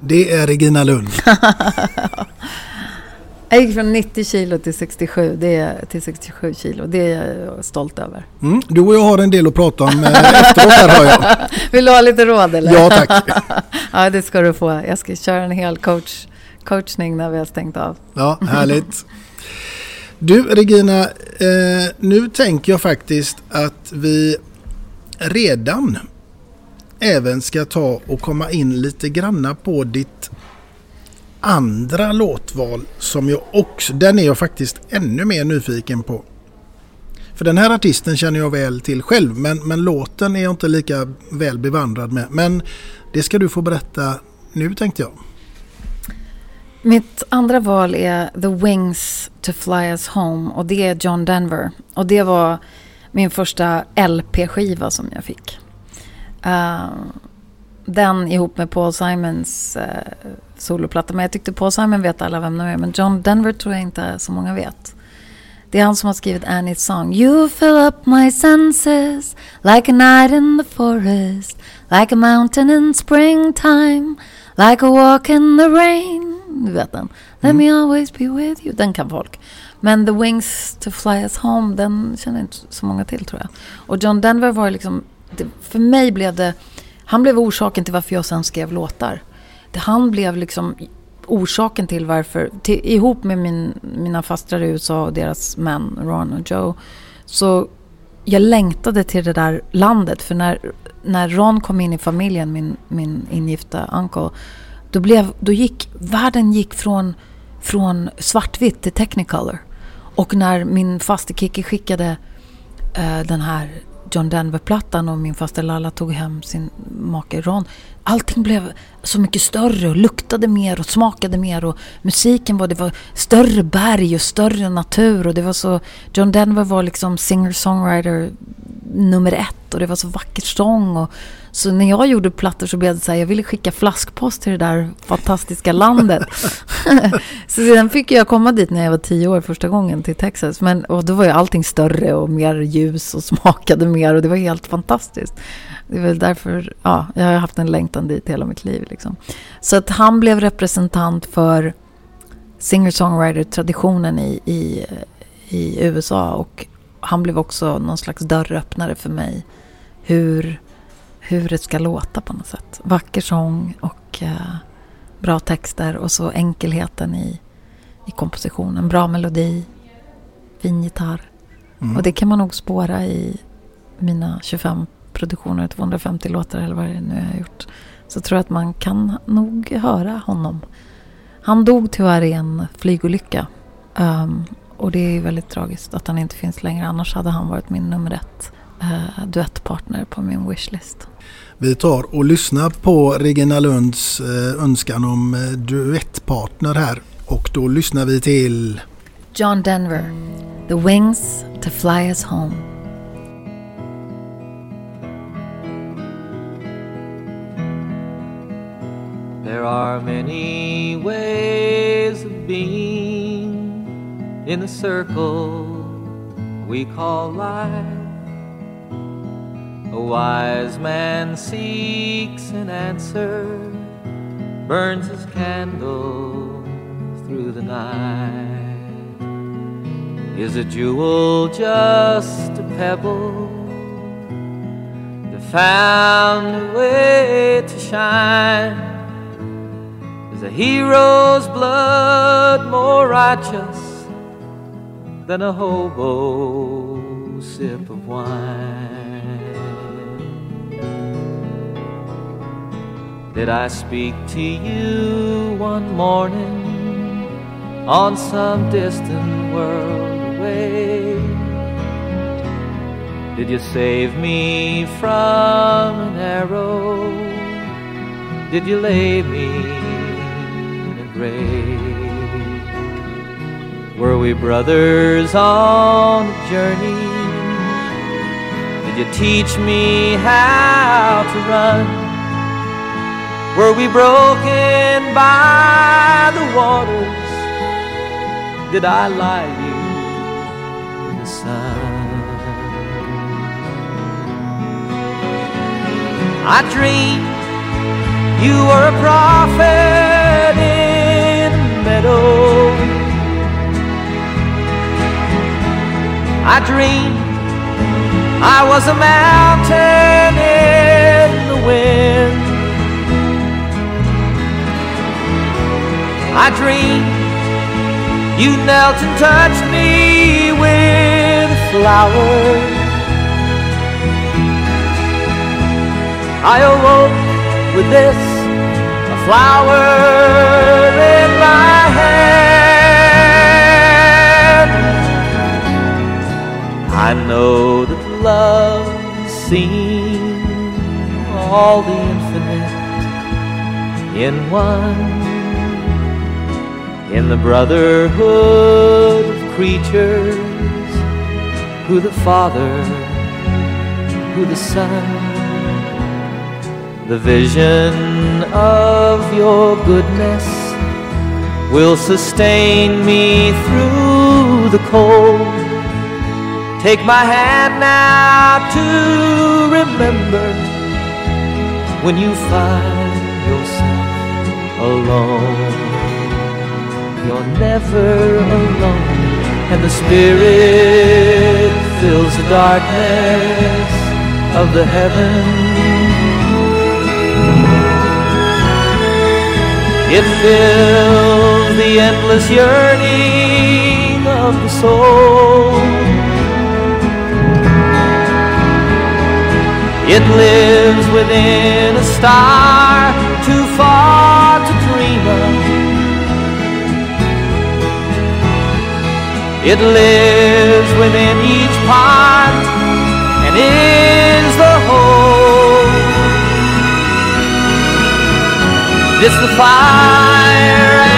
Det är Regina Lund. Jag gick från 90 kilo till 67, det är, till 67 kilo. Det är jag stolt över. Mm, du och jag har en del att prata om eh, efteråt här har jag. Vill du ha lite råd eller? Ja tack. ja det ska du få. Jag ska köra en hel coach, coachning när vi har stängt av. Ja, härligt. Du Regina, eh, nu tänker jag faktiskt att vi redan även ska ta och komma in lite granna på ditt andra låtval som jag också, den är jag faktiskt ännu mer nyfiken på. För den här artisten känner jag väl till själv men, men låten är jag inte lika väl bevandrad med. Men det ska du få berätta nu tänkte jag. Mitt andra val är The Wings to Fly Us Home och det är John Denver. Och det var min första LP-skiva som jag fick. Uh, den ihop med Paul Simons uh, soloplatta. Men jag tyckte Paul Simon vet alla vem de är. Men John Denver tror jag inte så många vet. Det är han som har skrivit Annie's song. You fill up my senses like a night in the forest Like a mountain in springtime Like a walk in the rain du vet den. Let mm. me always be with you. Den kan folk. Men The Wings to Fly Us Home, den känner inte så många till tror jag. Och John Denver var liksom, det, för mig blev det, han blev orsaken till varför jag sen skrev låtar. Det, han blev liksom orsaken till varför, till, ihop med min, mina fastrar i USA och deras män, Ron och Joe, så jag längtade till det där landet. För när, när Ron kom in i familjen, min, min ingifta uncle, då, blev, då gick världen gick från, från svartvitt till technicolor. Och när min faste Kiki skickade eh, den här John Denver-plattan och min faster Lalla tog hem sin make Ron. Allting blev så mycket större och luktade mer och smakade mer och musiken var, det var större berg och större natur och det var så, John Denver var liksom singer-songwriter nummer ett och det var så vacker sång och så när jag gjorde plattor så blev det så här, jag ville skicka flaskpost till det där fantastiska landet. så sen fick jag komma dit när jag var tio år första gången till Texas. Men, och då var ju allting större och mer ljus och smakade mer och det var helt fantastiskt. Det är väl därför, ja, jag har haft en längtan dit hela mitt liv. Liksom. Så att han blev representant för singer-songwriter-traditionen i, i, i USA och han blev också någon slags dörröppnare för mig. Hur hur det ska låta på något sätt. Vacker sång och eh, bra texter och så enkelheten i, i kompositionen. Bra melodi, fin gitarr. Mm. Och det kan man nog spåra i mina 25 produktioner, 250 låtar eller vad det nu är jag har gjort. Så tror jag att man kan nog höra honom. Han dog tyvärr i en flygolycka. Um, och det är väldigt tragiskt att han inte finns längre. Annars hade han varit min nummer ett uh, duettpartner på min wishlist. Vi tar och lyssnar på Regina Lunds eh, önskan om eh, duettpartner här. Och då lyssnar vi till John Denver, The Wings to Fly Us Home. There are many ways of being in the circle we call life. A wise man seeks an answer, burns his candle through the night. Is a jewel just a pebble that found a way to shine? Is a hero's blood more righteous than a hobo sip of wine? Did I speak to you one morning on some distant world away? Did you save me from an arrow? Did you lay me in a grave? Were we brothers on a journey? Did you teach me how to run? Were we broken by the waters? Did I lie you in the sun? I dreamed you were a prophet in the meadow. I dreamed I was a mountain in the wind. I dreamed you knelt and touched me with a flower. I awoke with this, a flower in my hand. I know that love seen all the infinite in one. In the brotherhood of creatures, who the Father, who the Son, the vision of your goodness will sustain me through the cold. Take my hand now to remember when you find yourself alone. You're never alone, and the Spirit fills the darkness of the heavens. It fills the endless yearning of the soul. It lives within a star too far to dream of. It lives within each part and is the whole. It's the fire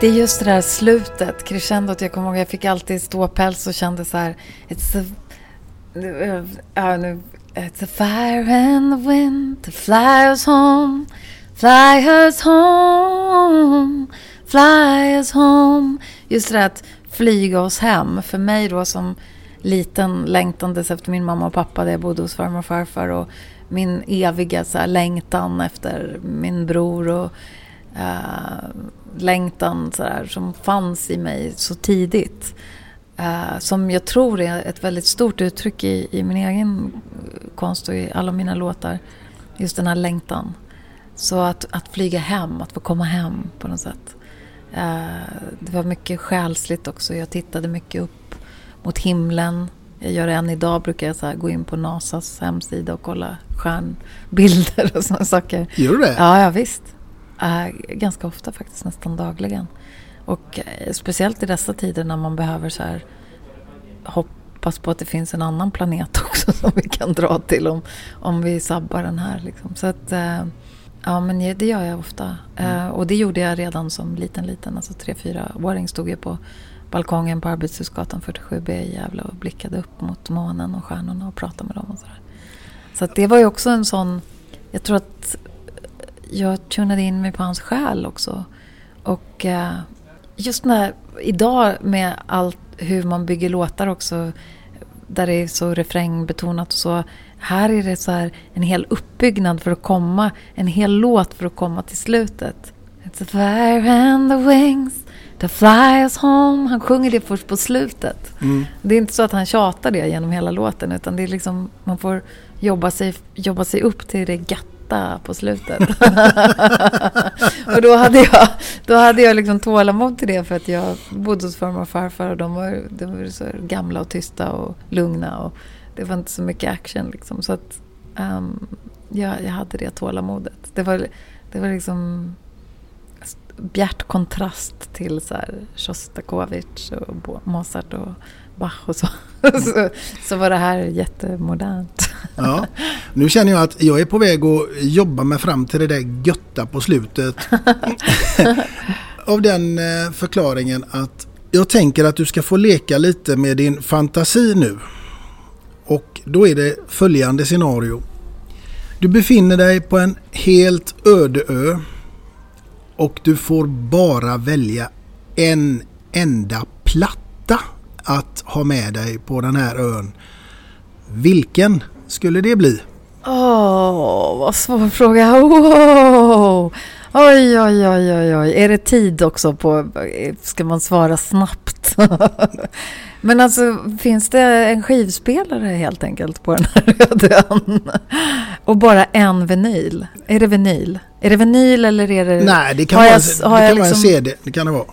Det är just det där slutet, crescendot. Jag kommer ihåg jag fick alltid ståpäls och kände så här. It's a, uh, it's a fire and the wind to fly us home. Fly us home. Fly us home. Just det där att flyga oss hem. För mig då som liten längtandes efter min mamma och pappa där jag bodde hos farmor och farfar. Och min eviga så här, längtan efter min bror. och uh, längtan så här, som fanns i mig så tidigt. Uh, som jag tror är ett väldigt stort uttryck i, i min egen konst och i alla mina låtar. Just den här längtan. Så att, att flyga hem, att få komma hem på något sätt. Uh, det var mycket själsligt också. Jag tittade mycket upp mot himlen. Jag gör det än idag, brukar jag så gå in på NASAs hemsida och kolla stjärnbilder och sådana saker. Gör du det? Ja, ja visst. Uh, ganska ofta faktiskt, nästan dagligen. Och uh, speciellt i dessa tider när man behöver så här hoppas på att det finns en annan planet också som vi kan dra till om, om vi sabbar den här. Liksom. Så att, uh, ja men det gör jag ofta. Mm. och det gjorde jag redan som liten, liten, alltså tre, fyra åring stod jag på balkongen på Arbetshusgatan 47B i Gävle och blickade upp mot månen och stjärnorna och pratade med dem och sådär. Så att det var ju också en sån, jag tror att jag tunade in mig på hans själ också. Och eh, just när, idag med allt hur man bygger låtar också, där det är så refrängbetonat och så. Här är det så här en hel uppbyggnad för att komma, en hel låt för att komma till slutet. It's a fire and the wings that fly us home. Han sjunger det först på slutet. Mm. Det är inte så att han tjatar det genom hela låten utan det är liksom, man får jobba sig, jobba sig upp till det gatt på slutet. och då hade jag, då hade jag liksom tålamod till det för att jag bodde hos farmor och farfar och de var, de var så gamla och tysta och lugna och det var inte så mycket action liksom. Så att um, ja, jag hade det tålamodet. Det var, det var liksom bjärt kontrast till så här Shostakovich och Mozart och Bach och så. så. Så var det här jättemodernt. Ja. Nu känner jag att jag är på väg att jobba mig fram till det där götta på slutet. Av den eh, förklaringen att jag tänker att du ska få leka lite med din fantasi nu. Och då är det följande scenario. Du befinner dig på en helt öde ö och du får bara välja en enda platta att ha med dig på den här ön. Vilken skulle det bli? Åh, vad svår fråga. Wow. Oj, oj, oj, oj, oj. Är det tid också på... Ska man svara snabbt? Men alltså, finns det en skivspelare helt enkelt på den här rödön? Och bara en vinyl? Är det vinyl? Är det vinyl eller är det... Nej, det kan, vara, jag, det har kan jag vara en liksom, CD. Det kan det vara.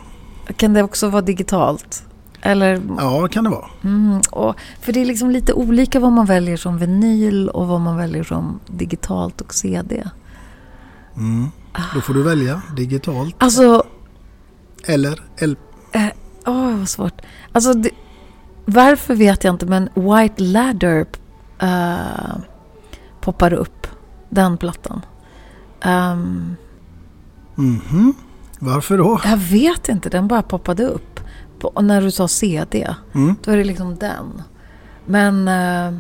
Kan det också vara digitalt? Eller... Ja, kan det vara. Mm, och, för det är liksom lite olika vad man väljer som vinyl och vad man väljer som digitalt och CD. Mm. Då får du välja digitalt. Alltså... Eller L... Åh, eh, oh, vad svårt. Alltså, det, varför vet jag inte, men White Ladder uh, poppar upp. Den plattan. Um, mm -hmm. Varför då? Jag vet inte, den bara poppade upp. På, när du sa CD, mm. då är det liksom den. Men uh,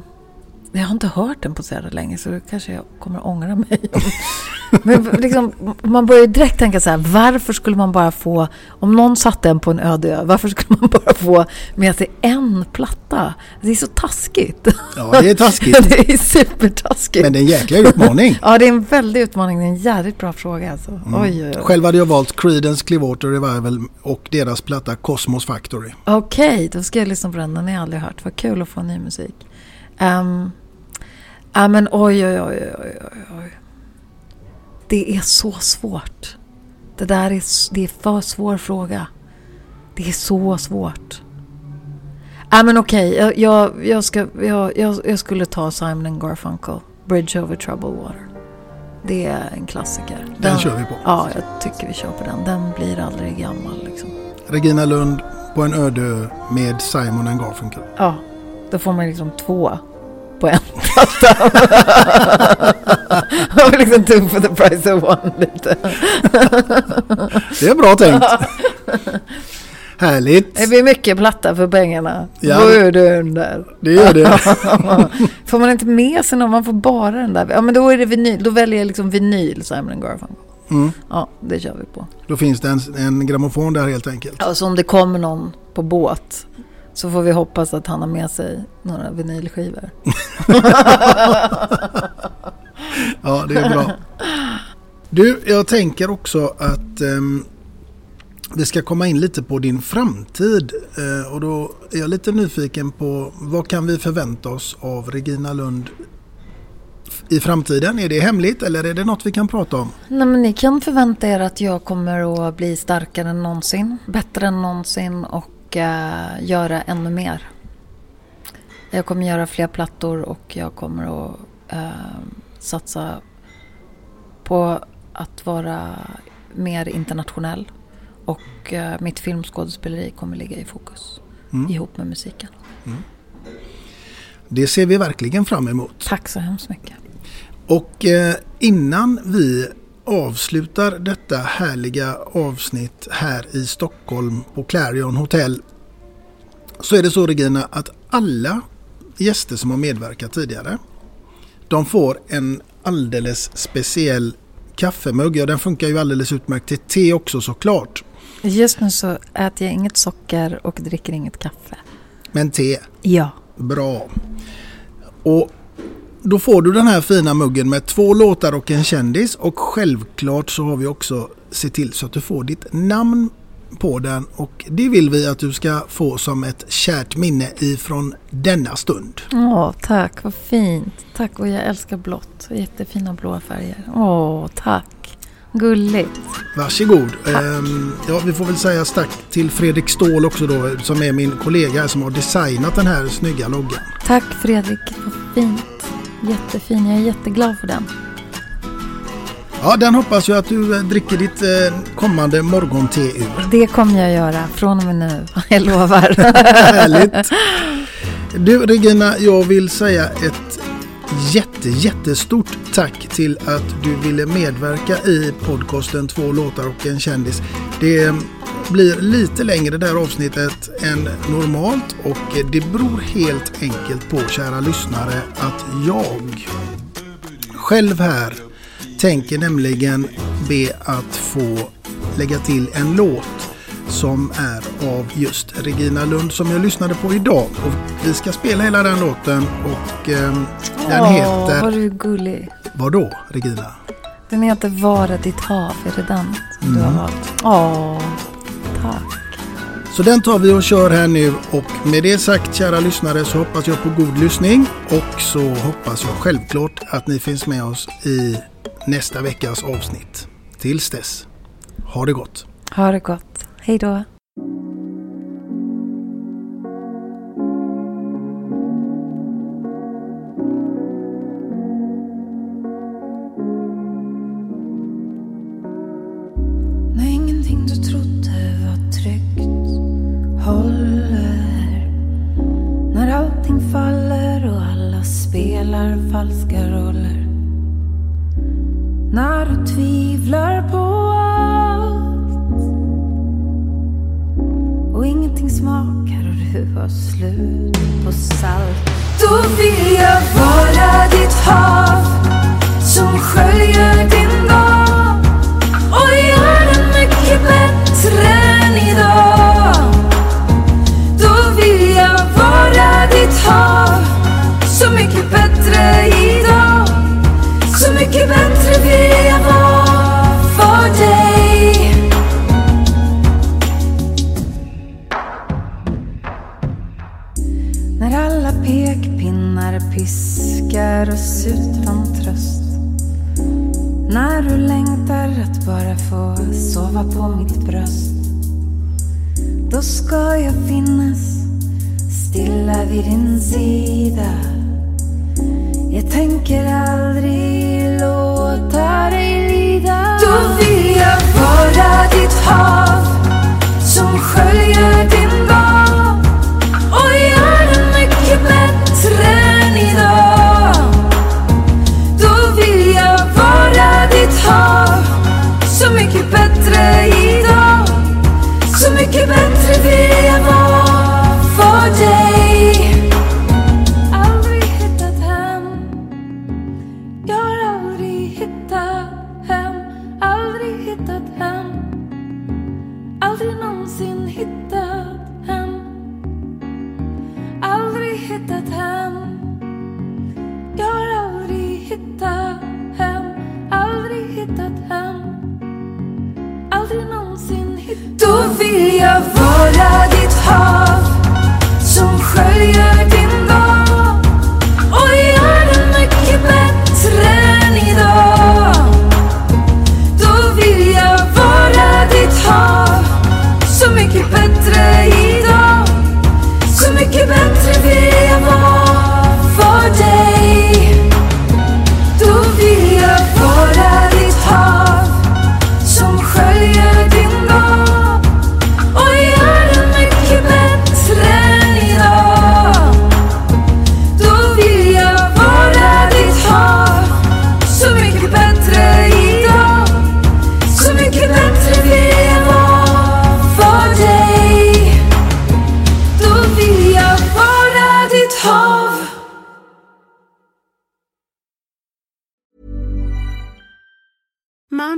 jag har inte hört den på så här länge så kanske jag kommer ångra mig. Men liksom, man börjar direkt tänka så här, varför skulle man bara få, om någon satte en på en öde ö, varför skulle man bara få med sig en platta? Det är så taskigt. Ja, det är taskigt. det är supertaskigt. Men det är en jäkla utmaning. ja, det är en väldig utmaning. Det är en jävligt bra fråga alltså. Mm. Oj, oj, oj. Själv hade jag valt Creedence Clearwater Revival och deras platta Cosmos Factory. Okej, okay, då ska jag lyssna på den. Den har jag aldrig hört. Vad kul att få ny musik. Um, ja, men oj, oj, oj, oj, oj. Det är så svårt. Det där är, det är för svår fråga. Det är så svårt. Ja, men okej. Okay. Jag, jag, jag, ska, jag, jag, skulle ta Simon Garfunkel. Bridge over troubled water. Det är en klassiker. Den, den kör vi på. Ja, jag tycker vi kör på den. Den blir aldrig gammal liksom. Regina Lund på en öde med Simon Garfunkel. Ja, då får man liksom två på en platta. Och liksom two for the price of one lite. det är bra tänkt. Härligt. Det blir mycket platta för pengarna. Ja, det där? Det gör det. får man inte med sig någon, man får bara den där. Ja men då är det vinyl, då väljer jag liksom vinyl Simon Garfunkel. Mm. Ja, det kör vi på. Då finns det en, en grammofon där helt enkelt. Ja, så om det kommer någon på båt så får vi hoppas att han har med sig några vinylskivor. ja, det är bra. Du, jag tänker också att um, vi ska komma in lite på din framtid. Uh, och då är jag lite nyfiken på vad kan vi förvänta oss av Regina Lund i framtiden? Är det hemligt eller är det något vi kan prata om? Nej, men ni kan förvänta er att jag kommer att bli starkare än någonsin, bättre än någonsin och uh, göra ännu mer. Jag kommer göra fler plattor och jag kommer att uh, satsa på att vara mer internationell. Och uh, mitt filmskådespeleri kommer ligga i fokus mm. ihop med musiken. Mm. Det ser vi verkligen fram emot. Tack så hemskt mycket. Och eh, innan vi avslutar detta härliga avsnitt här i Stockholm på Clarion Hotel så är det så Regina att alla gäster som har medverkat tidigare de får en alldeles speciell kaffemugg. Ja, den funkar ju alldeles utmärkt till te också såklart. Just nu så äter jag inget socker och dricker inget kaffe. Men te? Ja. Bra. Och då får du den här fina muggen med två låtar och en kändis och självklart så har vi också sett till så att du får ditt namn på den och det vill vi att du ska få som ett kärt minne ifrån denna stund. Åh, tack, vad fint. Tack och jag älskar blått. Jättefina blåa färger. Åh, tack. Gulligt. Varsågod. Ehm, ja, vi får väl säga tack till Fredrik Ståhl också då som är min kollega som har designat den här snygga loggan. Tack Fredrik, vad fint. Jättefin, jag är jätteglad för den. Ja, den hoppas jag att du eh, dricker ditt eh, kommande morgonte ur. Det kommer jag göra från och med nu, jag lovar. Härligt. Du Regina, jag vill säga ett jätte, jättestort tack till att du ville medverka i podcasten Två låtar och en kändis. Det blir lite längre det här avsnittet än normalt och det beror helt enkelt på, kära lyssnare, att jag själv här tänker nämligen be att få lägga till en låt som är av just Regina Lund som jag lyssnade på idag. Och vi ska spela hela den låten och eh, den Åh, heter... vad du är gullig. Vad då, Regina? Den heter Vara ditt hav. Är det den som du har Mm. valt? Åh, tack. Så den tar vi och kör här nu och med det sagt kära lyssnare så hoppas jag på god lyssning och så hoppas jag självklart att ni finns med oss i nästa veckas avsnitt. Tills dess, ha det gott! Ha det gott. Hej då.